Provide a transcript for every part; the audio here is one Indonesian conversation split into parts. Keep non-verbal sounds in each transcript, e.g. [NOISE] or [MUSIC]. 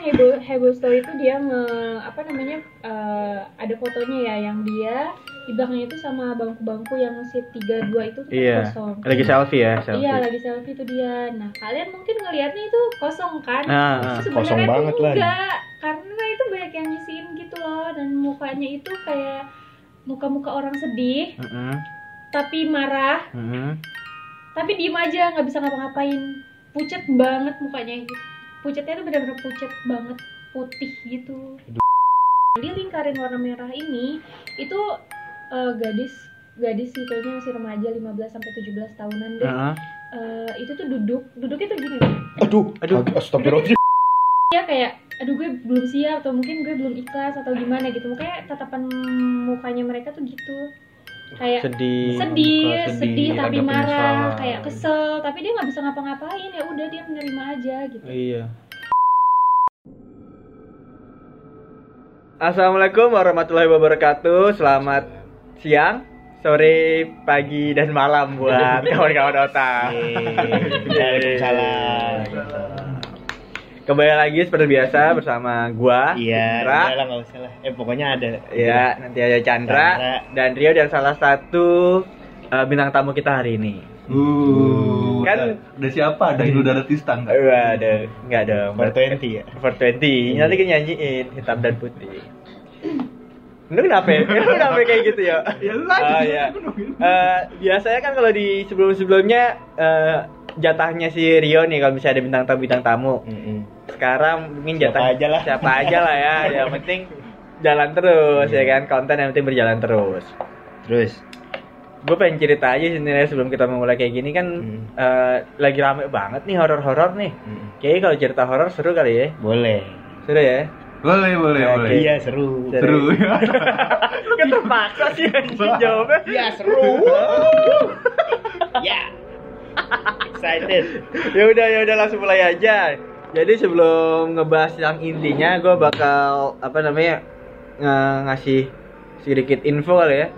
heboh heboh story itu dia nge apa namanya eh, ada fotonya ya yang dia di belakangnya itu sama bangku-bangku yang seat 32 itu tuh Iya. kosong. Lagi selfie ya, selfie. Iya lagi selfie itu dia. Nah kalian mungkin ngelihatnya itu kosong kan? Nah, Terus kosong sebenarnya tuh banget lah. enggak, karena itu banyak yang nyisiin gitu loh dan mukanya itu kayak muka-muka orang sedih Heeh. tapi marah Heeh. tapi diem aja nggak bisa ngapa-ngapain pucet banget mukanya gitu pucetnya tuh benar-benar pucet banget putih gitu di lingkaran warna merah ini itu eh, gadis gadis sih kayaknya masih remaja 15 sampai 17 tahunan deh Heeh. Eh, itu tuh duduk duduknya tuh gini Aduh, Aduh. astagfirullah. [LAUGHS] ya kayak aduh gue belum siap atau mungkin gue belum ikhlas atau gimana gitu makanya tatapan mukanya mereka tuh gitu kayak Sedih. sedih, sedih, sedih, tapi marah, penyesalan. kayak kesel, tapi dia nggak bisa ngapa-ngapain ya udah dia menerima aja gitu. Iya. Assalamualaikum warahmatullahi wabarakatuh. Selamat siang, sore, pagi, dan malam buat [LAUGHS] kawan-kawan otak. Waalaikumsalam. Kembali lagi seperti biasa bersama gua, Iya, Chandra. lah nggak usah lah. Eh pokoknya ada. Ya, nanti ada Chandra, Chandra. dan Rio dan salah satu eh, bintang tamu kita hari ini. Uh, Kan- kan ada siapa? Ada Inul Daratista enggak? Eh, ada, nggak ada. 420 ya. 420 nanti kita nyanyiin hitam dan putih Lu kenapa ya? Lu kenapa kayak gitu ya? Ya lu Oh aja. iya Eh, Biasanya kan kalau di sebelum-sebelumnya eh, Jatahnya si Rio nih kalau misalnya ada bintang tamu bintang tamu. Sekarang mungkin Siapa jatah aja lah. Siapa aja lah ya [LAUGHS] Yang penting jalan terus ya kan Konten yang penting berjalan terus Terus. Gue pengen cerita aja sebenarnya sebelum kita memulai kayak gini kan Hmm. eh, Lagi rame banget nih horor-horor nih Mm. Kayaknya kalau cerita horor seru kali ya Boleh. Seru ya Boleh, boleh, Ya, boleh. Iya seru. Seru. [LAUGHS] Kan terpaksa sih anjing jawabnya. Iya seru. Ya. Excited. Ya udah ya udah langsung mulai aja. Jadi sebelum ngebahas yang intinya, gue bakal apa namanya nge- ngasih sedikit info kali ya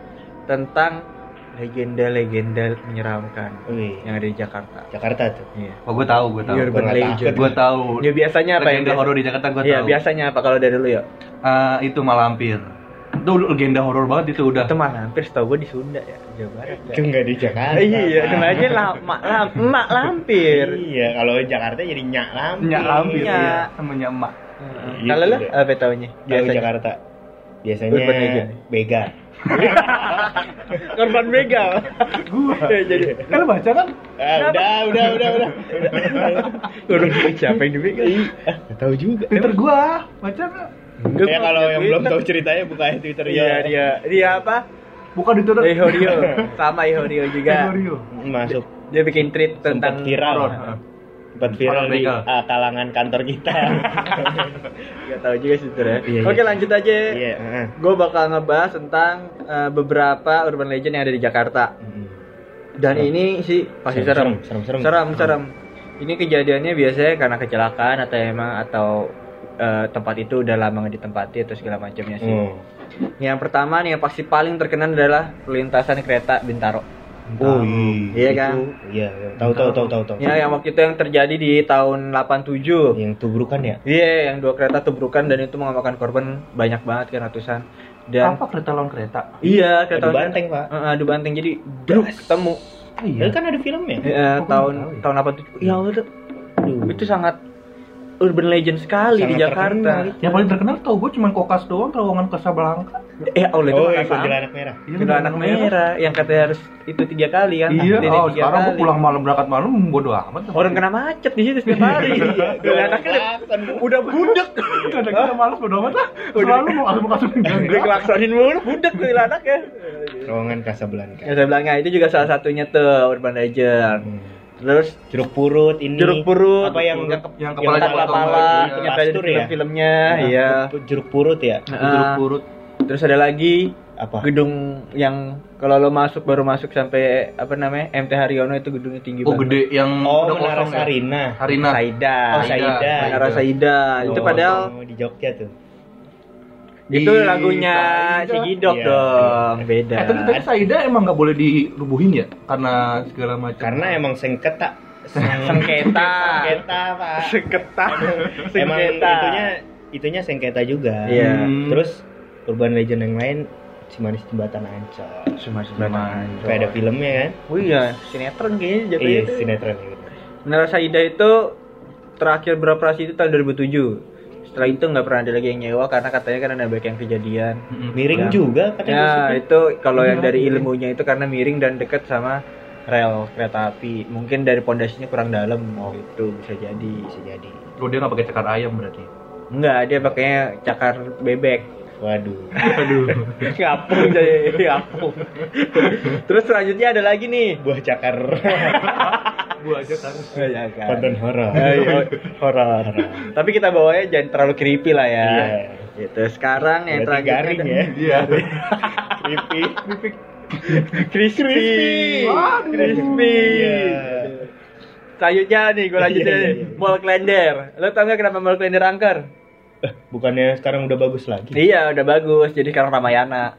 tentang legenda-legenda menyeramkan Wih, yang ada di Jakarta. Jakarta tuh. Iya. Oh, gue tahu, gue tahu. Urban gua nggak legend. Gue tahu. Ya biasanya apa yang Legenda horor di Jakarta gue Iya, tahu. biasanya apa kalau dari dulu ya? Eh, itu Malampir. Itu legenda horor banget itu udah. Itu mah hampir setahu gue di Sunda ya, Jawa Barat. Ya. Itu nggak di Jakarta. Iya, Pak. nama aja lah, mak, lam, mak lampir. Iya, kalau Jakarta jadi nyak lampir. Nyak Lampir Iya. ya, namanya emak. Iya, Kalau lo iya. apa taunya? Tahu Biasanya. Jakarta. Biasanya Urban legend. Bega. [LAUGHS] Korban begal. Gua. Ya, jadi Kan lu baca kan? Ah, udah, udah, udah, udah. korban siapa yang dibegal? Ah, nggak tahu juga. Twitter gua. Baca? Enggak, Ya kalau yang belum tahu ceritanya buka aja Twitter Iya, ya. dia dia apa? Bukan di Twitter. Ihorio. Sama Ihorio juga. Ihorio. Masuk Dia bikin tweet tentang viral. Sempat viral di ah, kalangan kantor kita. [LAUGHS] Gak tahu juga sih sebenarnya. Iya, iya. Oke, lanjut aja. Iya, heeh. Gue bakal ngebahas tentang eh, beberapa urban legend yang ada di Jakarta. Mm. Dan ini sih pasti serem. Serem, serem, serem. Serem, serem. Ini kejadiannya biasanya karena kecelakaan atau emang atau eh, tempat itu udah lama nggak ditempati atau segala macamnya sih. Hmm. Yang pertama nih yang pasti paling terkenal adalah perlintasan kereta Bintaro. Oh Iya kan? Itu, Iya, iya. tahu tahu tahu tahu tahu. Ya yang waktu itu yang terjadi di tahun 87. Yang tubrukan ya? Iya, yang dua kereta tubrukan dan itu memakan korban banyak banget kan ratusan. Dan Apa kereta lawan kereta? iya kereta Adu banteng, Pak. Eh, adu banteng jadi bruk ketemu. Iya. kan ada filmnya. Iya, Kok tahun tahu ya? tahun 87. Ya Allah, Aduh. itu sangat urban legend sekali di Sangat Jakarta. terkenal itu. Yang paling terkenal tau gue cuma kokas doang terowongan Casablanca. Eh, Allah itu Oh, yang sama. kuntilanak merah. Iya, Itu anak merah yang katanya harus itu tiga kali kan? Iya, oh, sekarang gue kali. pulang malam berangkat malam bodo amat. Orang kena macet di situ setiap hari. Dan anaknya udah- udah budek. Kadang kita malas bodo amat lah. Selalu mau kasih mau kasih Dia kelaksonin mulu, budek tuh anaknya. Terowongan Casablanca. Saya bilangnya itu juga salah satunya tuh urban legend. Hmm. Terus Jeruk purut ini. jeruk purut, Apa yang yang yang kepala kepala dipotong kepala, lagi, yang ya. ada di Pastur ya? film-filmnya, Nah, iya. Jeruk purut ya? Heeh. Jeruk purut. Terus ada lagi Apa? gedung yang kalau lo masuk baru masuk sampai apa namanya MT Haryono itu gedungnya tinggi Oh banget. gede yang Oh, udah Menara kosong ya? Sarina. Harina. Saida. Oh, Saida. Menara Saida. Itu Oh, padahal di Jogja tuh. itu Di lagunya Saida. Cigidok Iya. dong, beda. Eh tapi tadi Saida emang nggak boleh dirubuhin ya karena segala macam. Karena emang sengketa. [LAUGHS] Sengketa. Sengketa, Pak. Sengketa. Emang Sengketa. itunya itunya sengketa juga. Iya. Hmm. Terus urban legend yang lain si manis jembatan ancol. Cuma sebenarnya. Kayak ada filmnya kan? Oh iya, sinetron kayaknya jatuhnya Iya, itu. sinetron gitu. Menara Saida itu terakhir beroperasi itu tahun 2007. Setelah itu nggak pernah ada lagi yang nyewa karena katanya kan ada banyak yang kejadian. Miring Ya. juga katanya. Ya maksudnya. itu kalau yang dari ilmunya itu karena miring dan dekat sama rel kereta api. Mungkin dari pondasinya kurang dalam gitu bisa jadi. bisa jadi. Oh dia nggak pakai cakar ayam berarti. Enggak, dia pakainya cakar bebek. Waduh. Aduh. [LAUGHS] Ngapung jadi ngapung. Terus selanjutnya ada lagi nih. Buah cakar. Kan. Oh, ya kan. Konten horor. Ayo, horor. Tapi kita bawanya jangan terlalu creepy lah ya. Iya. Gitu. Sekarang yang Berarti terakhir garing ya. Iya. Creepy. crispy. Waduh. Crispy. Iya. Selanjutnya nih, gue lanjutin Iya, iya, nih. iya. Mall Klender. Lo tau gak kenapa Mall Klender angker? Eh, bukannya sekarang udah bagus lagi? Iya, udah bagus. Jadi sekarang Ramayana.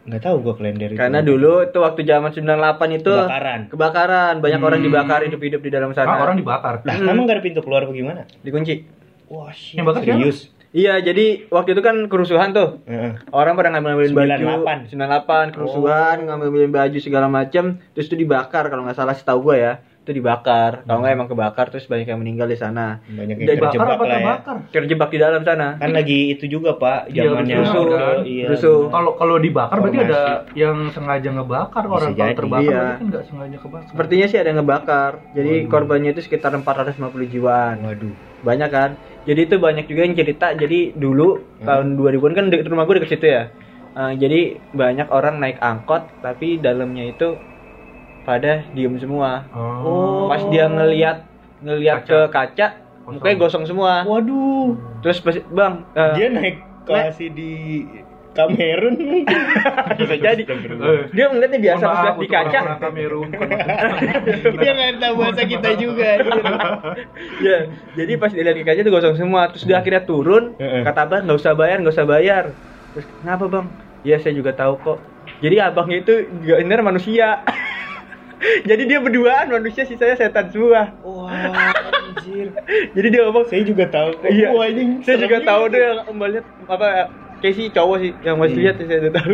Nggak tahu gua kalender itu. Karena dulu itu waktu zaman 98 itu Kebakaran. kebakaran. Banyak Hmm. orang dibakar hidup-hidup di dalam sana. Ah, orang dibakar. Lah, Hmm. kamu nggak ada pintu keluar apa gimana? dikunci. Wah, shit. Yang bakar siapa? serius. Iya, jadi waktu itu kan kerusuhan tuh. Heeh. Orang pada ngambil-ngambilin baju 98. 98 kerusuhan, ngambil-ngambilin baju segala macam, terus itu dibakar kalau nggak salah setahu gua ya. Itu dibakar. Kalau nggak emang kebakar terus banyak yang meninggal di sana. Banyak yang Dan terjebak apa lah ya. terbakar? Terjebak di dalam sana. Kan lagi itu juga, Pak, Iya, zamannya rusuh, kan? iya. Rusuh. Kalau kalau dibakar berarti Formasi. ada yang sengaja ngebakar Bisa orang kalau terbakar Iya. kan nggak sengaja kebakar. Sepertinya sih ada yang ngebakar. Jadi Waduh. korbannya itu sekitar 450 jiwaan. Waduh. Banyak kan? Jadi itu banyak juga yang cerita. Jadi dulu Hmm. tahun 2000-an kan rumah gue deket situ ya. Eh, jadi banyak orang naik angkot tapi dalamnya itu pada diem semua. Oh. Pas dia ngelihat ngelihat ke kaca, Kosong. mukanya gosong semua. Waduh. Terus pas, bang, eh, Dia naik kelas di Kamerun [LAUGHS] bisa jadi. Eh, Dia ngeliatnya biasa pas lihat di kaca. Kamerun, [LAUGHS] Dia nggak tahu bahasa kita juga. [LAUGHS] ya, jadi pas dilihat ke kaca itu gosong semua. Terus dia akhirnya turun, Heeh. kata abang nggak usah bayar, nggak usah bayar. Terus kenapa bang? Ya saya juga tahu kok. Jadi abangnya itu juga bener manusia. [LAUGHS] Jadi dia berduaan manusia sisanya setan semua. Wah, [LAUGHS] anjir. Jadi dia ngomong, Saya juga tahu. Iya. Wah, ini saya juga tahu deh lihat apa kayak si cowok sih yang masih Hmm. lihat saya udah tahu.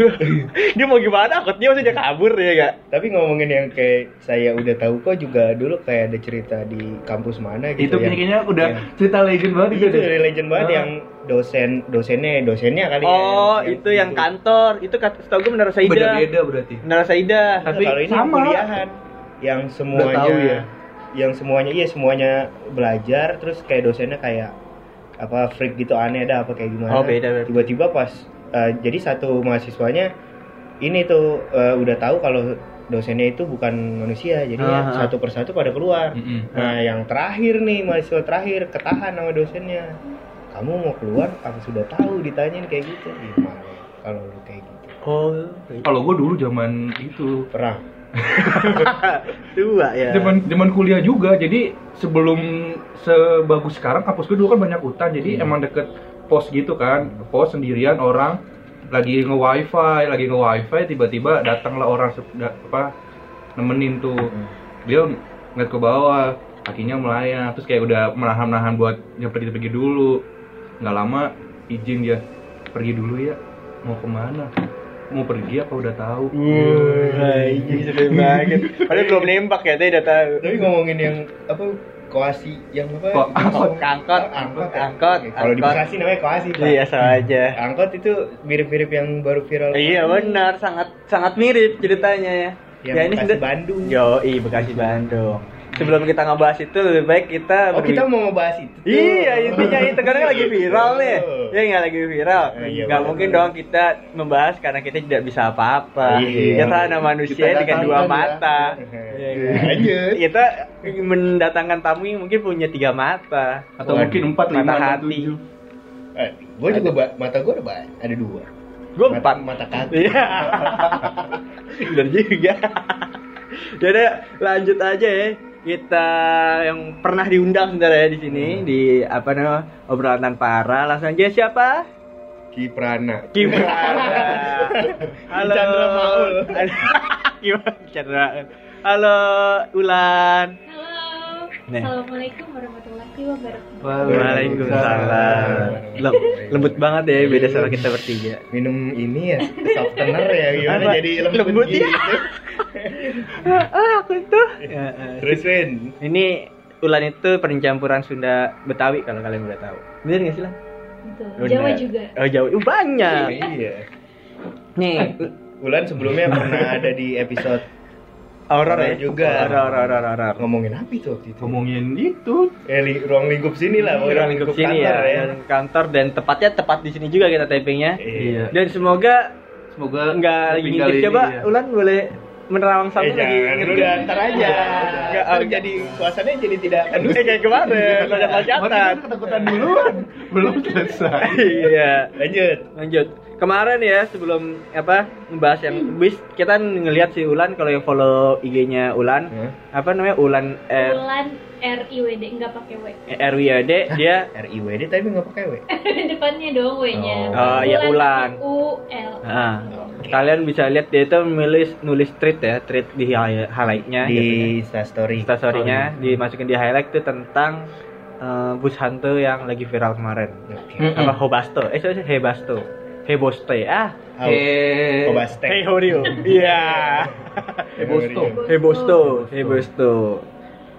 dia mau gimana? Masih dia kabur ya gak? Tapi ngomongin yang kayak saya udah tahu kok juga dulu kayak ada cerita di kampus mana gitu Itu yang- kayaknya udah yang- cerita legend banget itu gitu deh. dari legend banget Ah. yang dosen dosennya dosennya kali ya, Oh, yang- itu yang kantor. Itu kata setahu gue Menara Saida. Beda-beda berarti. Menara Saida. Nah, Tapi kalau ini sama. kuliahan yang semuanya tahu ya? yang semuanya iya semuanya belajar terus kayak dosennya kayak apa freak gitu aneh ada apa kayak gimana. Oh, beda, beda. tiba-tiba pas eh, jadi satu mahasiswanya ini tuh eh, udah tahu kalau dosennya itu bukan manusia jadi ya Ah, ah. satu persatu pada keluar. Mm-mm. nah yang terakhir nih mahasiswa terakhir ketahan sama dosennya. Kamu mau keluar apa sudah tahu ditanyain kayak gitu? Gimana kalau lu kayak gitu. Oh, Kalau gue dulu zaman itu. Perang [LAUGHS] tua ya. zaman zaman kuliah juga jadi sebelum sebagus sekarang kampus gue dulu kan banyak hutan jadi Hmm. emang deket pos gitu kan. Pos sendirian orang lagi nge wifi lagi nge wifi tiba-tiba datanglah orang apa nemenin tuh. Dia ngeliat ke bawah kakinya melayang terus kayak udah menahan-nahan buat yang pergi-pergi dulu. Nggak lama izin dia pergi dulu ya mau ke mana mau pergi apa udah tahu Wah, ini seru banget. Padahal belum nembak ya, dia udah tahu. Tapi ngomongin yang apa koasi yang apa? Ko- Angkot, [LAUGHS] angkot, angkot, ya? angkot, Kalau di. Bekasi namanya koasi, Pak. Iya, sama aja. Angkot itu mirip-mirip yang baru viral. Iya benar, sangat sangat mirip ceritanya ya. Yang ya ini Bekasi Bandung. Yo, Bekasi Bandung. Sebelum kita ngebahas itu lebih baik kita Oh, kita mau ngebahas itu. tuh. Iya, intinya itu karena kan lagi viral nih. Oh. Ya nggak lagi viral. Iya, Nggak mungkin dong kita membahas karena kita tidak bisa apa-apa. Iya. Kita ada manusia Kita dengan dua datangkan ya. mata. Iya, kan? Lanjut. Kita mendatangkan tamu yang mungkin punya tiga mata atau mungkin empat lima mata hati. tujuh. Eh, gua juga ba- mata gua ada banyak, ada dua. Gue Mata- empat. mata kaki. Iya. [LAUGHS] Bener juga. Jadi lanjut aja ya. Kita yang pernah diundang sebenarnya ya di sini di apa namanya obrolan tanpa arah. Langsung aja siapa? Kiprana. Kim Prana. [LAUGHS] Halo. Chandra Maul. [LAUGHS] Chandra. Halo Ulan. Halo. Nih. Assalamualaikum warahmatullahi wabarakatuh. Waalaikumsalam. Lem- lembut banget ya beda sama kita bertiga. Minum ini ya, softener ya gimana Apa? jadi lembut, Lembut ya? Gitu. ah, aku itu. Ya, eh. Terus Win, Ini ulan itu pencampuran Sunda Betawi kalau kalian udah tahu. Bener nggak sih lah? Betul. Jawa juga. Oh Jawa, uh, banyak. [LAUGHS] iya. Nih, Ulan sebelumnya pernah ada di episode horor Horor ya juga. Horor, horor, horor. ngomongin apa itu waktu itu? Ngomongin itu Eh, li- ruang lingkup sini lah, pokoknya Ruang lingkup sini ya, kantor dan kantor dan tepatnya tepat di sini juga kita tapingnya. Iya. Dan semoga semoga nggak lagi ngintip ini coba ya. Ulan boleh menerawang Eh, sampai lagi jangan, udah ntar aja. Nggak, oh, jadi suasananya jadi tidak Eh, kondusif. kayak kemarin, ada Makanya loncatan. kan ketakutan duluan [LAUGHS] belum selesai Iya. Lanjut. Lanjut. Kemarin ya sebelum apa ngebahas yang bis kita ngelihat si Ulan kalau yang follow IG-nya Ulan Hmm. apa namanya Ulan R Ulan R I W D enggak pakai W. RWD dia RIWD tapi nggak pakai W. [LAUGHS] Depannya dong W-nya. Oh. Oh, ya, Ulan. U L. Nah, kalian bisa lihat dia itu nulis nulis tweet ya, tweet di hi- highlight-nya Di di Instastory. story-nya dimasukin di highlight itu tentang eh, bus hantu yang lagi viral kemarin. Mm-mm. Apa Hobasto? Eh, sorry, Hebasto. Heboste. Ah, eh Kobaste. Hey Horio. [LAUGHS] Iya. Hebosto. Hebosto, Hebosto.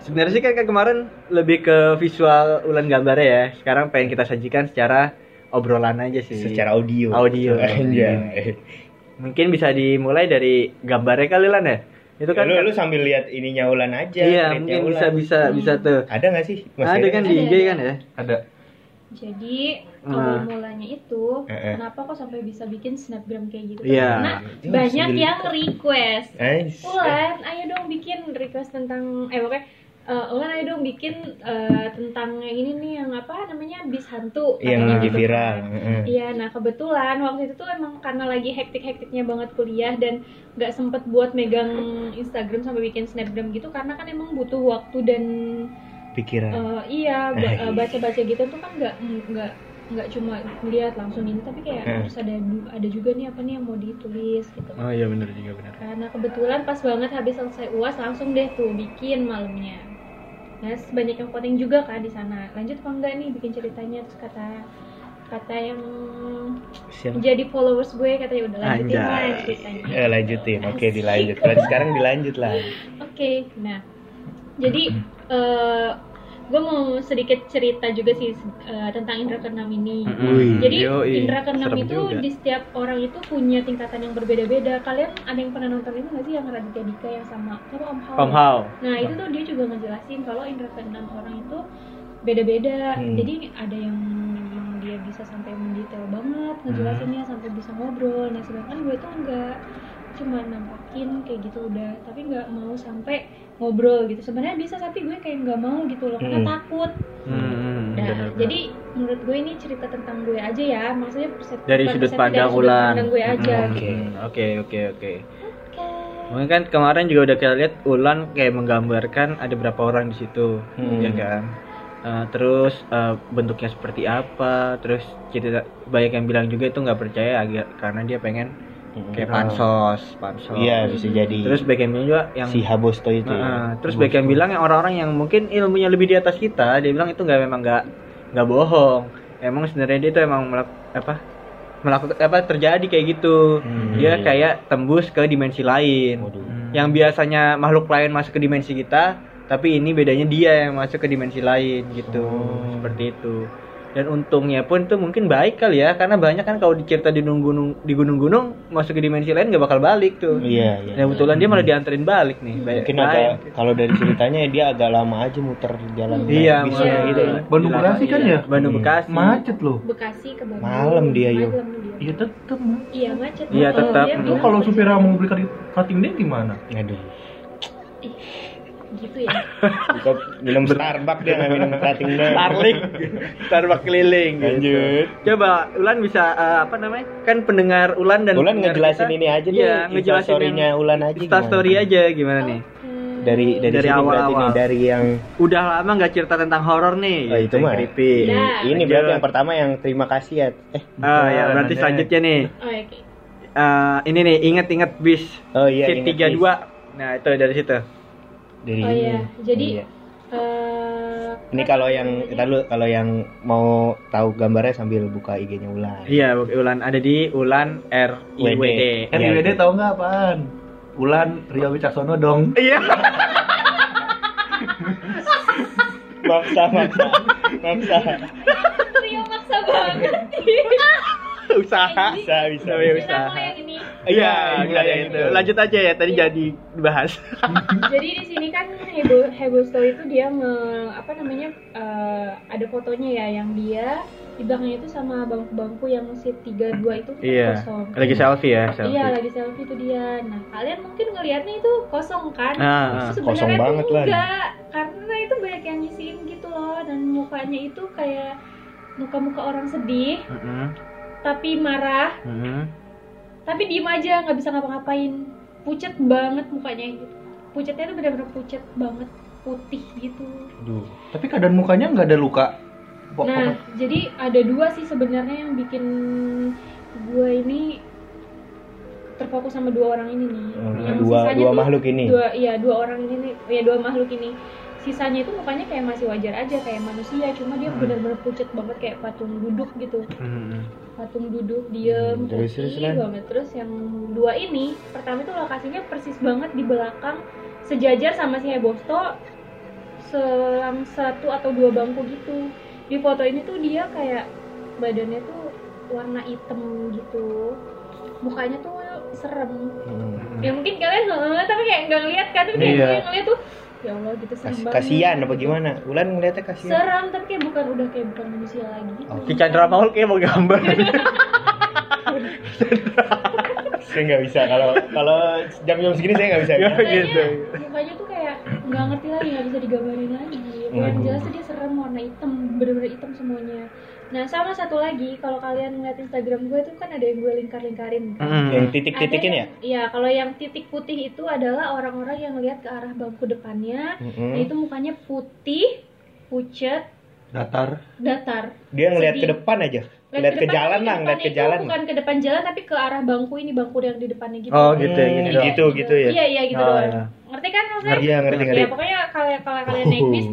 Sebenarnya sih kan, kan kemarin lebih ke visual ulan gambarnya ya. Sekarang pengen kita sajikan secara obrolan aja sih. Secara audio. Audio. Anjay. [LAUGHS] Mungkin bisa dimulai dari gambarnya kali lan ya. Itu Ya, kan lu, lu sambil lihat ininya Ulan aja. Iya, mungkin Ulan. bisa bisa bisa tuh. Ada nggak sih? Mas Ada kan di IG ada. kan ya? ada Jadi Nah. awal mulanya itu Eh, eh. kenapa kok sampai bisa bikin snapgram kayak gitu? Iya. Karena banyak sebelum- yang request. Ulan, ayo dong bikin request tentang eh pokoknya eh, Ulan ayo dong bikin eh, tentang yang ini nih yang apa namanya bis hantu Yang katanya lagi gitu viral. Heeh. Iya, nah kebetulan waktu itu tuh emang karena lagi hektik-hektiknya banget kuliah dan nggak sempet buat megang Instagram sampai bikin snapgram gitu karena kan emang butuh waktu dan Pikiran. eh, iya [LAUGHS] Eh, baca-baca gitu tuh kan nggak nggak nggak cuma lihat langsung ini tapi kayak Eh. harus ada ada juga nih apa nih yang mau ditulis gitu. Oh iya benar juga benar. Karena kebetulan pas banget habis selesai uas langsung deh tuh bikin malamnya. Nah, banyak yang voting juga kan di sana. Lanjut apa enggak nih bikin ceritanya terus kata kata yang Siap. jadi followers gue katanya udah lanjutin lah ceritanya. Eh, lanjutin. Oke, dilanjut. Berarti sekarang dilanjut lah. [LAUGHS] Oke, nah jadi [CLEARS THROAT] eh gue mau sedikit cerita juga sih eh, tentang indra keenam ini. Jadi yoi. indra keenam itu juga. di setiap orang itu punya tingkatan yang berbeda-beda. Kalian ada yang pernah nonton itu nggak sih yang Raditya Dika yang sama sama Om Hao? Om Hao. Nah itu tuh dia juga ngejelasin kalau indra keenam orang itu beda-beda. Hmm. Jadi ada yang dia bisa sampai mendetail banget ngejelasinnya sampai bisa ngobrol. Nah sedangkan gue tuh enggak cuma nampakin kayak gitu udah tapi nggak mau sampai ngobrol gitu sebenarnya bisa tapi gue kayak nggak mau gitu loh karena Hmm. takut Hmm, Nah, jadi menurut gue ini cerita tentang gue aja ya, maksudnya persep- dari sudut pandang sudut Ulan. pandang gue aja. Hmm, gitu. Oke, oke, oke. Oke. Mungkin kan kemarin juga udah kita lihat Ulan kayak menggambarkan ada berapa orang di situ, Hmm. ya kan? Eh, terus eh, bentuknya seperti apa, terus cerita banyak yang bilang juga itu nggak percaya agak karena dia pengen kayak pansos, pansos. Iya, bisa jadi. Terus bilang juga yang si Habosto itu. Nah, ya. terus yang bilang yang orang-orang yang mungkin ilmunya lebih di atas kita, dia bilang itu nggak memang nggak nggak bohong. Emang sebenarnya dia itu emang melak, apa melakukan apa terjadi kayak gitu. Hmm. Dia kayak tembus ke dimensi lain. Waduh. Yang biasanya makhluk lain masuk ke dimensi kita, tapi ini bedanya dia yang masuk ke dimensi lain gitu. Oh. Seperti itu. Dan untungnya pun tuh mungkin baik kali ya, karena banyak kan kalau dicerita di gunung-gunung di gunung-gunung masuk ke dimensi lain nggak bakal balik tuh. Iya, iya. Nah, kebetulan dia malah dianterin balik nih. Baik- Mungkin baik. agak kalau dari ceritanya dia agak lama aja muter jalan Iya, bisa iya. gitu. Bandung Gila, Bekasi kan iya. ya? Bandung Hmm. Bekasi. macet loh Bekasi ke Bandung. Malam dia, dia. iya tetep Iya macet. Iya, tetap. dia lu bilang kalau supir mau beli cutting- cutting day gimana Aduh. Gitu ya. [LAUGHS] Buka minum Starbucks dia nggak minum day. Starlink, Starbucks keliling. gitu. Lanjut. Coba Ulan bisa eh, apa namanya? Kan pendengar Ulan dan Ulan ngejelasin kita- ini aja deh. Iya, ngejelasin yang- Ulan aja. Insta story gimana? aja gimana nih? Hmm. Dari dari, Dari sini berarti awal-awal. nih dari yang Udah lama nggak cerita tentang horor nih. Oh, itu mah. creepy. Nah. ini Lanjut. berarti yang pertama yang terima kasih ya. Eh, Oh ya, berarti Nah, selanjutnya nih. Oh, oke. Eh, ini nih, inget-inget bis oh iya Kit ingat, 32. Nah, itu dari situ. Dari Oh iya, jadi Iya. eh, Ini kan kalau yang kita dulu kalau yang mau tahu gambarnya sambil buka IG-nya Ulan. Iya, Ulan ada di Ulan R I W D. Iya, RIWD itu. tau nggak apaan? Ulan Rio Wicaksono dong. Iya. [LAUGHS] Maksa, maksa, maksa. Rio maksa banget Usaha. Bisa, bisa. Namanya Ini Iya, Iya, enggak ada yang itu. Lanjut aja ya, tadi jadi dibahas. [LAUGHS] jadi di sini kan heboh heboh story itu dia nge apa namanya eh, ada fotonya ya yang dia di belakangnya itu sama bangku-bangku yang seat 32 itu Iya. kosong Lagi selfie ya, selfie. Iya lagi selfie itu dia. Nah kalian mungkin ngelihatnya itu kosong kan? Ah, Terus kosong banget lah. enggak, karena itu banyak yang ngisiin gitu loh dan mukanya itu kayak muka-muka orang sedih Heeh. tapi marah Heeh. Tapi diem aja nggak bisa ngapa-ngapain pucet banget mukanya gitu pucetnya tuh benar-benar pucet banget putih gitu Aduh. Tapi keadaan mukanya nggak ada luka. Nah jadi ada dua sih sebenarnya yang bikin gue ini terfokus sama dua orang ini nih Hmm, Yang dua sisanya dua tuh- makhluk ini. dua iya dua orang ini ya dua makhluk ini sisanya itu mukanya kayak masih wajar aja kayak manusia. Cuma dia Hmm. benar-benar pucet banget kayak patung duduk gitu. Heeh. patung duduk diem. Hmm, putih Lan. banget. Terus yang dua ini pertama itu lokasinya persis banget di belakang sejajar sama si Hebosto selang satu atau dua bangku gitu. Di foto ini tuh dia kayak badannya tuh warna hitam gitu. Mukanya tuh serem. Hmm. ya mungkin kalian tapi kayak nggak ngeliat kan? Tapi kayak gue ngeliat tuh ya Allah gitu serem Kas- banget kasihan apa gimana? Ulan ngeliatnya kasihan. serem tapi kayak bukan udah kayak bukan manusia lagi gitu Oh, Ki Chandra Paul kayak mau gambar. [LAUGHS] Saya nggak bisa kalau kalau jam-jam segini saya nggak bisa. Ya, gitu. mukanya tuh kayak nggak ngerti lagi nggak bisa digambarin lagi yang jelas dia serem warna hitam bener-bener hitam semuanya nah sama satu lagi kalau kalian ngeliat Instagram gue tuh kan ada yang gue lingkar-lingkarin kan. Heeh. Yang titik-titikin Ada ya? Iya, kalau yang titik putih itu adalah orang-orang yang ngeliat ke arah bangku depannya. Mm-mm. Nah, itu mukanya putih, pucet, Datar. datar. Dia ngeliat ke depan aja. Ngeliat Ngeliat ke depan, jalan lah, ngeliat ke jalan. Bukan ke depan jalan tapi ke arah bangku ini, bangku yang di depannya gitu. Oh, gitu ya, Hmm, Iya, gitu gitu ya. Iya, iya gitu Oh, doang. iya. Ngerti kan maksudnya? Ngerti ya, ngerti ngerti. Ya pokoknya kalau kalau kalian naik bis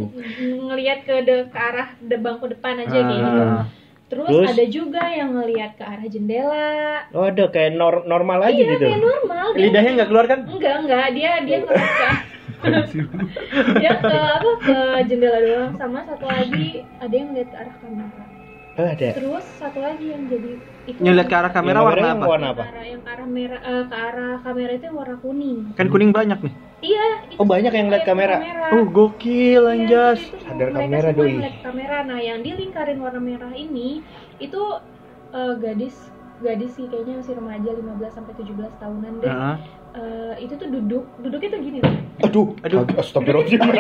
ngelihat ke de- ke arah de bangku depan aja kayak gitu. Ah. Terus, Terus? ada juga yang ngelihat ke arah jendela. Oh, ada kayak nor- normal aja iya, gitu. kayak normal. Dia- Lidahnya nggak keluar kan? Enggak, enggak. Dia dia ngeliat ke [LAUGHS] dia ke apa ke jendela doang sama satu lagi ada yang ngeliat ke arah kamera. Oh, ada. Terus satu lagi yang jadi itu Nyeliat ke arah kamera Yang warna apa? Warna Ke apa? arah yang ke arah merah eh, ke arah kamera itu warna kuning. Kan kuning banyak nih. Iya. itu Oh, banyak yang ngeliat kayak kamera. Oh, gokil Iya, anjas. tuh Sadar kamera, doi. kamera. Nah, yang di lingkarin warna merah ini itu eh, gadis gadis sih kayaknya masih remaja 15 sampai 17 tahunan deh. Heeh. Eh, itu tuh duduk, duduknya tuh gini loh. Aduh, Aduh. aduh, astagfirullahaladzim. [LAUGHS]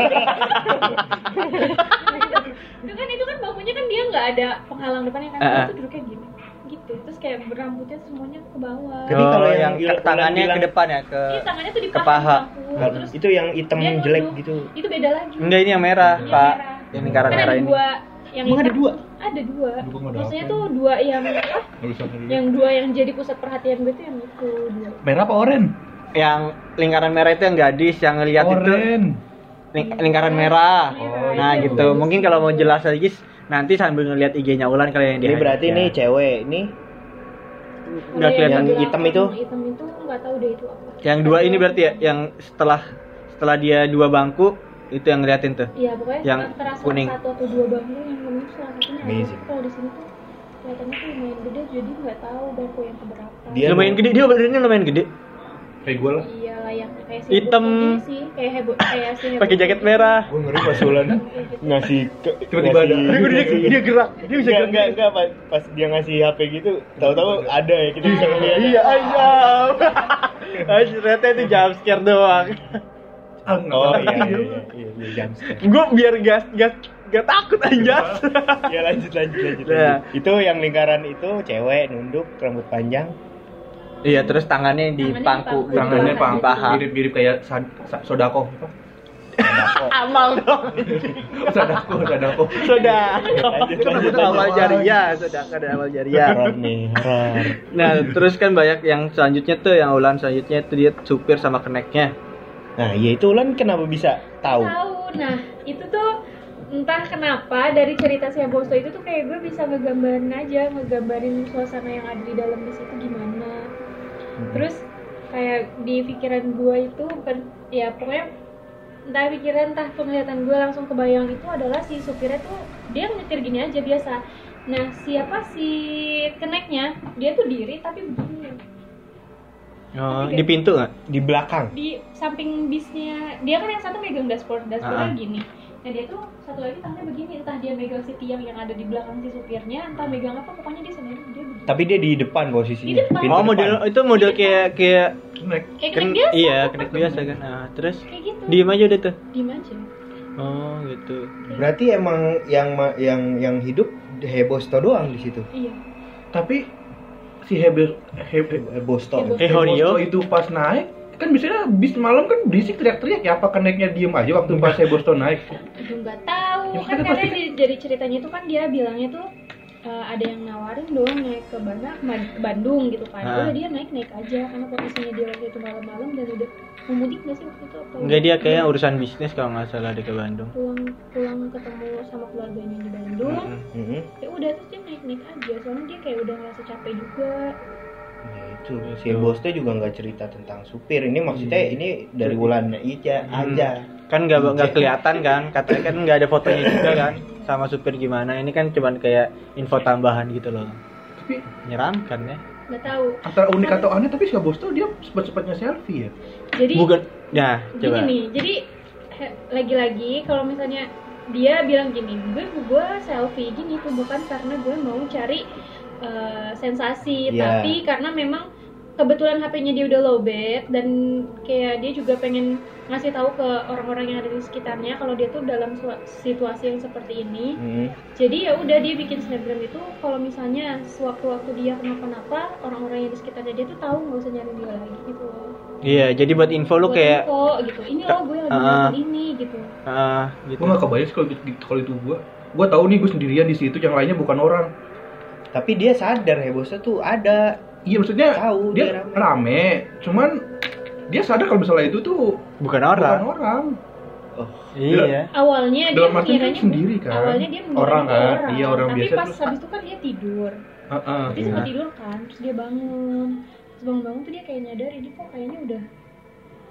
itu kan itu kan bangkunya kan dia nggak ada penghalang depannya kan Ah, ah. itu duduknya gini gitu terus kayak rambutnya semuanya ke bawah Jadi kalau Oh, yang yang Ulan tangannya bilang- ke depan ya ke Iya, tangannya tuh di ke paha. bangku terus itu yang hitam jelek gitu. itu beda lagi Enggak ini yang merah, Yang Pak. merah. Yang lingkaran merah ada ini. dua yang Emang ada dua? ada dua ada maksudnya tuh dua yang apa yang dua yang jadi pusat perhatian gue tuh yang itu dua Merah apa oren? Yang lingkaran merah itu yang gadis yang ngeliat itu ling- lingkaran merah. Merah, Nah, itu gitu. Mungkin kalau mau jelas lagi nanti sambil ngeliat IG-nya Ulan kalian yang Ini di berarti ini ya. cewek, ini Kalau Nggak kelihatan. Yang hitam itu? hitam itu nggak tahu deh itu apa Yang dua ini berarti ya yang setelah setelah dia dua bangku itu yang ngeliatin tuh. Iya pokoknya Yang salah kuning. satu atau dua bangku yang kuning salah satunya. Kalau di sini tuh kelihatannya tuh lumayan gede jadi nggak tahu bangku yang keberapa. Dia lumayan gede dia badannya lumayan gede. Kayak gue lah. Iya layak kayak si Hitam. Sih kayak heboh kayak si. Pakai jaket merah. gue ngeri pas Ulan Kayak gitu. ngasih Tiba-tiba ada. Dia, dia, dia gerak. Dia bisa gerak. enggak, enggak, pas, pas dia ngasih HP gitu, tahu-tahu ada ya kita bisa ngeliat. Iya, ayam. [LAUGHS] Ah, ternyata itu jump scare doang. Ah, nggak Oh iya, iya, iya, iya, iya, jam scare. Gue biar gas gas gak takut anjas. Ya lanjut, lanjut, lanjut, Nah. lanjut. Itu yang lingkaran itu cewek nunduk, rambut panjang. Iya, terus tangannya di Tangannya di pangku, pangku. gitu. Tangannya Di pang paha. mirip-mirip kayak sodako. [LAUGHS] Amal dong. Sodako, sodako. Sudah. Lanjut, Itu amal jariah, sudah ada amal jariah. Nah, terus kan banyak yang selanjutnya tuh yang ulan selanjutnya itu dia supir sama keneknya. Nah, iya itu Ulan kenapa bisa tahu? Tahu. nah itu tuh entah kenapa dari cerita si Bosto itu tuh kayak gue bisa ngegambarin aja ngegambarin suasana yang ada di dalam bis itu gimana terus kayak di pikiran gue itu bukan ya pokoknya entah pikiran entah penglihatan gue langsung kebayang itu adalah si supirnya tuh dia nyetir gini aja biasa. Nah siapa si keneknya? Dia tuh diri tapi begini. Oh, di pintu nggak? di belakang. Di samping bisnya dia kan yang satu megang dashboard. Dashboardnya Ah. gini. Nah dia tuh satu lagi tangannya begini. Entah dia megang si tiang yang ada di belakang si supirnya entah megang apa pokoknya dia sendiri dia begini tapi dia di depan posisinya Di depan. Pintu Oh, model depan. itu model kayak kayak kayak kan kenek biasa iya, kenek biasa kan. Nah, terus kayak gitu diem aja udah tuh. diem aja Oh, gitu. berarti emang yang yang yang hidup Hebosto doang di situ iya Tapi si Hebe Hebe Hebosto Hebosto. Eh, Horio. itu pas naik kan biasanya bis malam kan berisik teriak-teriak ya apa keneknya diem aja waktu pas Hebosto naik itu nggak tahu Ya, kan karena pasti- dari ceritanya itu kan dia bilangnya tuh eh, ada yang nawarin dong naik ke mana ke Bandung gitu kan Ah. udah dia naik naik aja karena posisinya dia waktu itu malam-malam dan udah mau mudik nggak sih waktu itu atau Enggak dia kayak urusan bisnis kalau nggak salah di ke Bandung. pulang pulang ketemu sama keluarganya di Bandung Mm-mm. Mhm. ya udah terus dia naik naik aja soalnya dia kayak udah ngerasa capek juga Ya itu si Hebosto juga nggak cerita tentang supir ini maksudnya ini dari Wulan Ica Hmm. aja Kan nggak nggak kelihatan kan? Katanya kan nggak ada fotonya juga kan sama supir gimana. Ini kan cuman kayak info tambahan gitu loh. tapi Menyeramkan ya. nggak tahu antara unik atau aneh tapi si Hebosto dia sempat-sempatnya selfie ya jadi Bukan ya, gini coba. nih jadi lagi-lagi kalau misalnya dia bilang gini gue gue selfie gini tuh bukan karena gue mau cari eh, sensasi Iya. tapi karena memang kebetulan HP-nya dia udah lowbat dan kayak dia juga pengen ngasih tahu ke orang-orang yang ada di sekitarnya kalau dia tuh dalam situasi yang seperti ini. Mhm. jadi ya udah dia bikin snapgram itu kalau misalnya sewaktu-waktu dia kenapa-napa orang-orang yang di sekitarnya dia tuh tahu nggak usah nyari dia lagi gitu. Iya, jadi buat info lu Buat kayak info, gitu. Ini loh gue lagi melakukan ini gitu. Ah gitu. gue gak kebayang sih kalau gitu, kalau itu gue gue tahu nih gue sendirian di situ yang lainnya bukan orang. Tapi dia sadar Hebosto tuh ada iya maksudnya Tahu, dia dia rame. rame cuman dia sadar kalau misalnya itu tuh Bukan orang. bukan orang oh Iya. awalnya dia Dalam mengiranya kan sendiri kan? awalnya dia mengira Orang kan? Iya, orang tapi biasa pas terus- habis itu kan dia tidur Heeh. dia sempat tidur kan terus dia bangun terus bangun-bangun tuh dia kayak nyadar ini kok kayaknya udah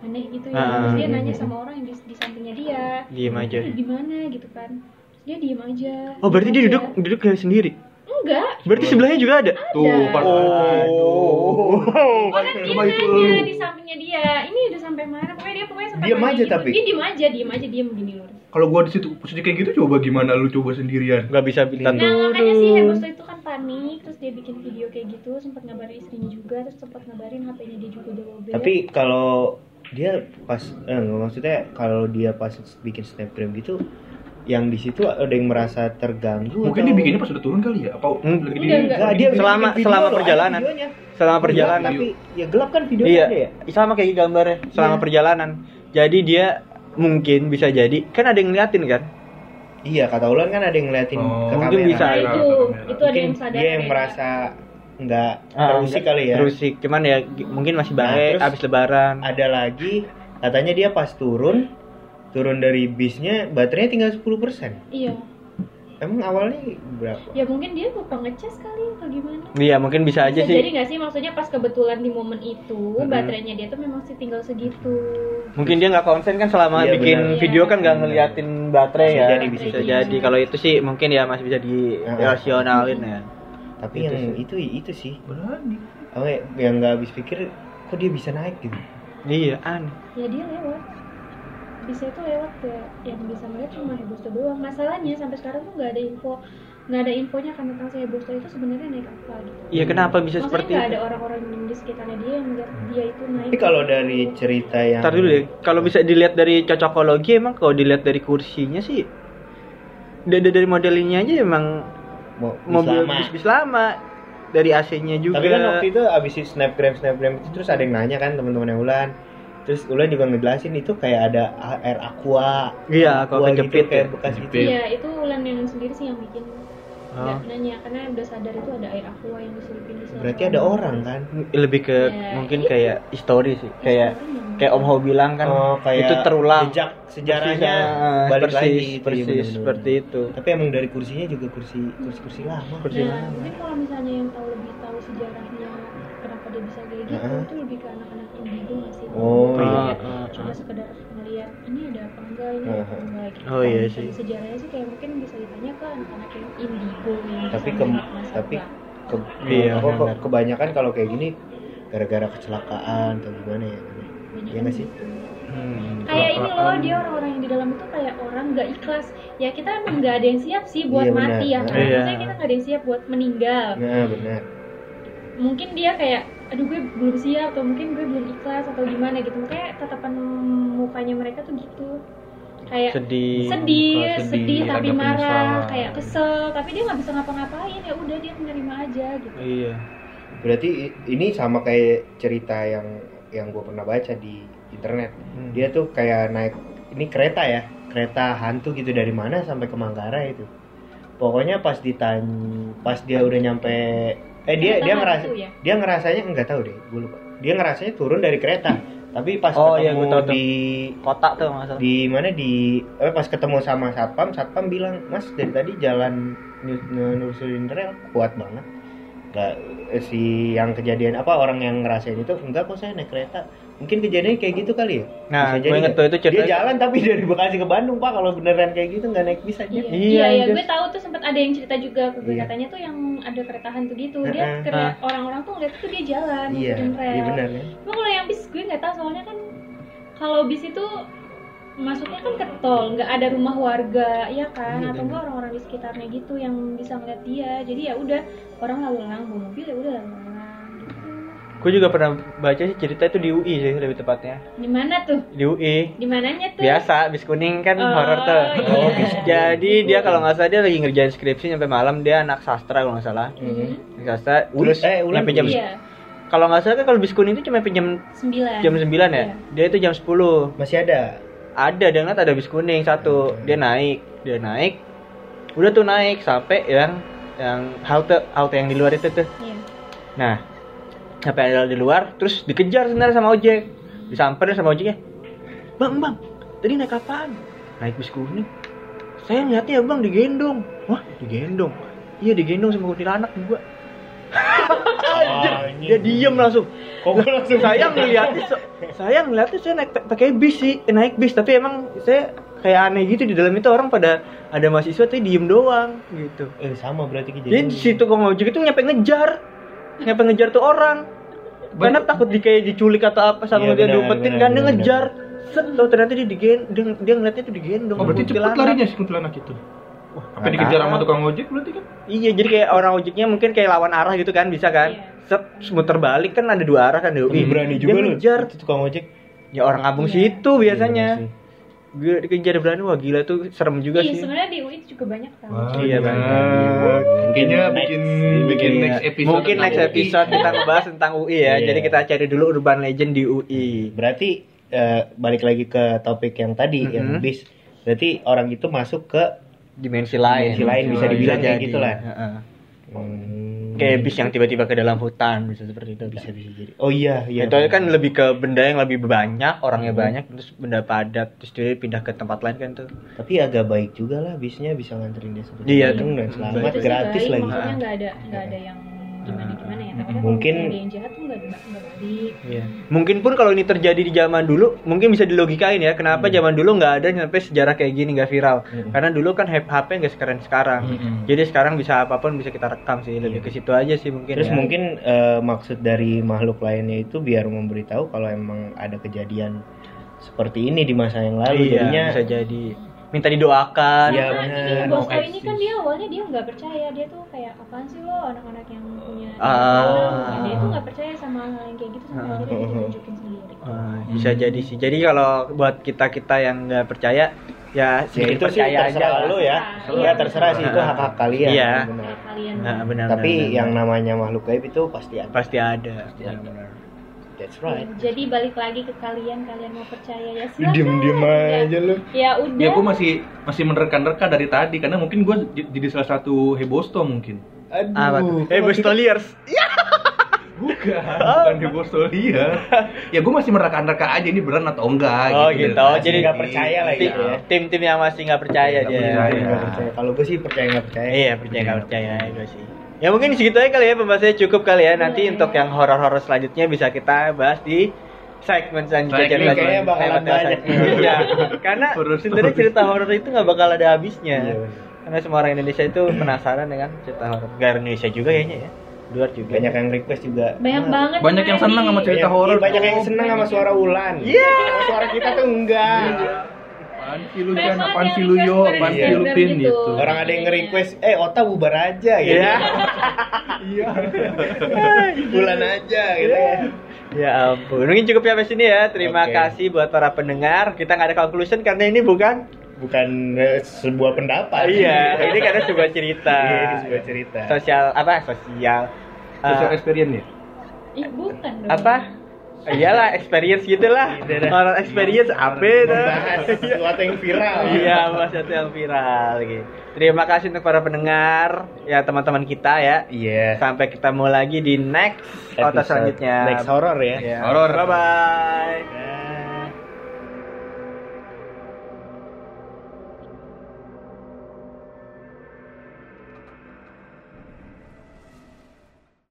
aneh gitu ya Ah. terus dia nanya sama orang yang di, di sampingnya dia Diem aja. "Ini gimana gitu kan terus dia diem aja Oh, berarti dia aja. duduk duduk kayak sendiri. Enggak Berarti sebelahnya juga ada. tuh pas Oh. Orang dia Coba itu nanya lu. di sampingnya dia ini udah sampai mana pokoknya dia pokoknya sampai nanya aja gitu. tapi? dia diem aja diem aja diem gini loh kalau gue di situ posisi kayak gitu coba gimana lu coba sendirian Gak bisa minta Nah makanya si turun. Hebosto itu kan panik Terus dia bikin video kayak gitu sempat ngabarin istrinya juga Terus sempat ngabarin HP-nya dia juga udah lowbat tapi kalau dia pas eh, maksudnya kalau dia pas bikin snapgram gitu yang di situ ada yang merasa terganggu mungkin atau- dia bikinnya pas udah turun kali ya apa Hmm. lagi Enggak, enggak. Nggak, dia Selama- selama perjalanan. videonya. Selama Gelap, perjalanan. tapi ya gelap kan videonya Iya, ada ya sama kayak gambarnya selama Iya. perjalanan. Jadi dia mungkin bisa jadi kan ada yang ngeliatin kan? iya kata Ulan kan ada yang ngeliatin Oh, ke mungkin kamera bisa. Nah itu, itu ada mungkin yang sadar dia yang merasa nggak Ah, terusik enggak, kali ya Terusik, cuman ya mungkin masih Nah, baik terus- abis lebaran. ada lagi katanya dia pas turun turun dari bisnya baterainya tinggal 10% Iya emang awalnya berapa Ya mungkin dia lupa ngecas kali atau gimana Iya, mungkin bisa aja Bisa sih. jadi gak sih maksudnya pas kebetulan di momen itu Mm-mm. Baterainya dia tuh memang sih tinggal segitu Mungkin dia nggak konsen kan selama Iya, bikin benar. video kan nggak Iya. ngeliatin baterai Bisa ya. jadi, bisa bisa jadi. jadi. Kalau itu sih mungkin ya masih bisa dirasionalin ya. tapi Itu yang sih. itu itu sih berani Oh, yang nggak habis pikir kok dia bisa naik gitu Iya, aneh. Ya dia lewat Bisa itu lewat ya Yang bisa melihat cuma Hebosto doang Masalahnya sampai sekarang tuh gak ada info nggak ada infonya kan tentang si Hebosto itu sebenarnya naik apa gitu Iya, kenapa bisa Maksudnya seperti nggak ada orang-orang yang di sekitarnya dia yang lihat dia itu naik tapi kalau dari cerita yang Ntar dulu deh, kalau bisa dilihat dari cocokologi emang kalau dilihat dari kursinya sih dari dari modelnya aja emang Mo- bis mobil lama. bis-bis lama dari AC-nya juga. Tapi kan waktu itu abis snapgram snapgram itu terus ada yang nanya kan teman-teman Ulan. Terus Ulan juga ngejelasin itu kayak ada air aqua. Iya, aqua aqua gitu, kejepit kayak ya. bekas gitu. Kejepit. Iya itu Ulan yang sendiri sih yang bikin nggak Oh. nanya karena udah sadar itu ada air aqua yang diselipin di sana Berarti ada orang kan? lebih ke Ya, mungkin itu. kayak histori sih kayak Historinya. kayak Om Ho bilang kan oh, kayak itu terulang jejak sejarahnya Persis, ah, balik persis, lagi itu, persis iya bener-bener. seperti itu Tapi emang dari kursinya juga kursi kursi kursi lama. Kursi nah, lama. mungkin kalau misalnya yang tahu lebih tahu sejarahnya kenapa dia bisa kayak gitu Heeh. itu lebih ke anak-anak indigo nggak sih Oh, iya. cuma sekedar ngeliat ini ada apa enggak ini ada apa enggak gitu Oh, iya sih. sejarahnya sih kayak mungkin bisa ditanya ke anak-anak yang indigo yang Tapi ke- tapi. Ke, Iya, apa, ke- kebanyakan kalau kayak gini gara-gara kecelakaan atau gimana ya? Banyak Iya nggak sih? gitu. Hmm. kayak ini loh dia orang-orang yang di dalam itu kayak orang nggak ikhlas ya kita emang nggak ada yang siap sih buat Iya, benar. mati ya kan Iya. maksudnya kita nggak ada yang siap buat meninggal Nah, benar. mungkin dia kayak aduh gue belum siap atau mungkin gue belum ikhlas atau gimana gitu makanya tatapan mukanya mereka tuh gitu kayak sedih sedih, Sedih, sedih, tapi marah, penyesalan. kayak kesel, tapi dia nggak bisa ngapa-ngapain ya udah dia menerima aja gitu. iya Berarti ini sama kayak cerita yang yang gue pernah baca di internet. Hmm. Dia tuh kayak naik ini kereta ya, kereta hantu gitu dari mana sampai ke Manggarai itu. Pokoknya pas ditanya, pas dia udah nyampe, eh dia dia ngerasa ya? dia ngerasanya nggak tahu deh, gue lupa. Dia ngerasanya turun dari kereta, tapi pas Oh, iya, ketemu tuh. di kotak tuh nggak salah di mana di eh, pas ketemu sama satpam satpam bilang mas dari tadi jalan nelusurin rel kuat banget nggak eh, si yang kejadian apa orang yang ngerasain itu enggak kok saya naik kereta mungkin kejadiannya kayak gitu kali ya Nah, Bisa gue inget nggak? tuh itu dia cerita- jalan tapi [LAUGHS] dari Bekasi ke Bandung pak kalau beneran kayak gitu nggak naik bis aja Iya, Iya, iya, ya, guys. gue tahu tuh sempat ada yang cerita juga ke gue Iya. katanya tuh yang ada kereta hantu gitu. Dia kira orang-orang tuh ngeliat tuh dia jalan, iya rel. iya benar kan Cuma kalau yang bis gue nggak tahu soalnya kan kalau bis itu masuknya kan ke tol, nggak ada rumah warga, ya kan? Iya, Atau bener. enggak orang-orang di sekitarnya gitu yang bisa ngeliat dia. Jadi ya udah orang lalu lalang bawa mobil ya udah lalu lalang gitu. Gue juga pernah baca sih cerita itu di UI sih lebih tepatnya Di mana tuh? di UI Di mananya tuh? biasa bis kuning kan Oh, horor tuh iya. Oh, bis jadi dia kalau nggak salah dia lagi ngerjain skripsi sampai malam dia anak sastra kalau nggak salah Hmm. Anak sastra terus eh, nyampe jam Iya, kalau nggak salah kan kalau bis kuning itu cuma jam sembilan. jam 9 ya Iya. dia itu jam 10 masih ada ada dia ngeliat ada bis kuning satu Hmm. dia naik dia naik udah tuh naik sampai yang yang halte halte yang di luar itu tuh Iya. nah sampai ada di luar terus dikejar sebenarnya sama ojek. Disamperin sama ojeknya bang bang tadi naik apaan? Naik bis kuning. Saya ngeliatnya ya bang digendong wah digendong iya digendong sama kuntilanak juga. [LAUGHS] Anjing. dia diem langsung. Kok gua langsung [LAUGHS] saya ngeliatnya saya ngeliatnya saya naik pakai bis sih eh, naik bis. Tapi emang saya kayak aneh gitu di dalam itu orang pada ada mahasiswa tapi diem doang gitu. Eh sama berarti jadi kejadian di situ kok ngojek itu nyampe ngejar nyampe ngejar tuh orang karena takut di kayak diculik atau apa sama Iya, dia diumpetin kan dia ngejar set tuh ternyata dia digen dia, dia ngeliatnya tuh digendong Oh, berarti kuntilanak. larinya si kuntilanak itu. Wah, apa dikejar sama tukang ojek berarti kan? iya jadi kayak orang ojeknya mungkin kayak lawan arah gitu kan bisa kan Iya. set muter balik kan ada dua arah kan. Ih, berani dia juga lu ngejar tukang ojek ya orang abung Iya. situ biasanya Iya. Gue dikejar berani wah gila tuh serem juga Iya, sih sebenarnya di UI juga banyak tau. Iya, banyak. Kayaknya Next. bikin bikin Iya. next episode. mungkin next UI. episode kita ngebahas tentang UI ya Iya. jadi kita cari dulu urban legend di UI Berarti eh, balik lagi ke topik yang tadi yang Mhm. bis. Berarti orang itu masuk ke dimensi lain Dimensi lain bisa dibilang kayak jadi. gitu lah. Heeh. hmm, kayak bis yang tiba-tiba ke dalam hutan bisa seperti itu. Bisa bisa jadi. Oh iya iya. itu kan lebih ke benda yang lebih banyak orangnya banyak terus benda padat terus dia pindah ke tempat lain kan tuh. Tapi agak baik juga lah bisnya bisa nganterin dia seperti Iya, itu. dan Itu selamat gratis baik, lagi. Maksudnya nggak ada nggak ada yang gimana gimana ya. Tapi kan Mungkin- kalau ada yang jahat tuh nggak nggak baik. Iya. Mungkin pun kalau ini terjadi di zaman dulu, mungkin bisa dilogikain ya. Kenapa Hmm. zaman dulu nggak ada sampai sejarah kayak gini nggak viral? Hmm. Karena dulu kan HP nggak sekeren sekarang. Hmm. Jadi sekarang bisa apa pun bisa kita rekam sih. Lebih Iya. ke situ aja sih mungkin. Terus ya. mungkin eh, maksud dari makhluk lainnya itu biar memberitahu kalau emang ada kejadian seperti ini di masa yang lalu. iya, Jadinya bisa jadi minta didoakan. Iya, bener. ini No Bosco ini kan dia awalnya dia nggak percaya dia tuh kayak apaan sih lo anak-anak yang punya Ah. dia tuh nggak percaya sama hal yang kayak gitu sampai Ah. akhirnya dia tunjukin sendiri. Ah, bisa jadi sih. Jadi kalau buat kita kita yang nggak percaya, ya ya sedikit itu sih percaya aja. terserah lah. lu ya. Iya. Ya terserah sih itu Ah. hak hak kalian. Iya. benar. Nah, benar. Tapi benar, yang benar. namanya makhluk gaib itu pasti ada. pasti ada. ada. benar-benar. That's right. Jadi balik lagi ke kalian, kalian mau percaya ya Lu diem-diem aja lu. Ya udah. Ya gue masih masih menerka-nerka dari tadi karena mungkin gue jadi salah satu hebosto mungkin. Aduh. Eh, Bustoliers. Bukan, bukan hebosto dia. Ya gue masih menerka-nerka aja ini beneran atau enggak Oh gitu. gitu. Oh, jadi nggak percaya lah tim- gitu ya. Tim-tim yang masih nggak percaya aja. percaya. Nggak percaya. Kalau gue sih percaya nggak percaya. Iya, percaya nggak percaya gue sih. Ya mungkin segitu aja kali ya pembahasannya cukup kali ya. Nanti Boleh. untuk yang horor-horor selanjutnya bisa kita bahas di segmen selanjutnya. Segmen Lagi- kayaknya. [LAUGHS] Iya. Karena sebenarnya cerita horor itu nggak bakal ada habisnya. Iya, bener. Karena semua orang Indonesia itu penasaran dengan cerita horor. Gak Indonesia juga kayaknya ya. Luar juga. Banyak yang request juga. banyak banget. Banyak yang senang sama cerita Banyak, horor. iya, banyak yang seneng sama suara Ulan. Iya. Suara kita tuh enggak. Apaan sih lu Banyak Jan? banget Apaan yang sih lu yo? request Apaan dari sih lu Instagram pin gitu. gitu? Orang ada yang nge-request, eh Ota bubar aja gitu. Iya. [LAUGHS] Iya. [LAUGHS] Ulan aja gitu ya. Ya ampun. Mungkin cukup ya sampai sini ya. Terima Oke. kasih buat para pendengar. Kita nggak ada conclusion karena ini bukan Bukan eh, sebuah pendapat. iya, [LAUGHS] ini karena sebuah cerita. Iya, ini sebuah cerita. Sosial apa? Sosial. Eh, Social experience ya? Ih, bukan dong. apa? Iyalah, experience gitulah. Iya dah. Orang experience apa dah? [LAUGHS] Sesuatu yang viral. Iya, sesuatu yang viral gitu. Terima kasih untuk para pendengar, ya teman-teman kita ya. Iya. Sampai ketemu lagi di next kota Episode selanjutnya. Next horror ya. Horor. Bye bye.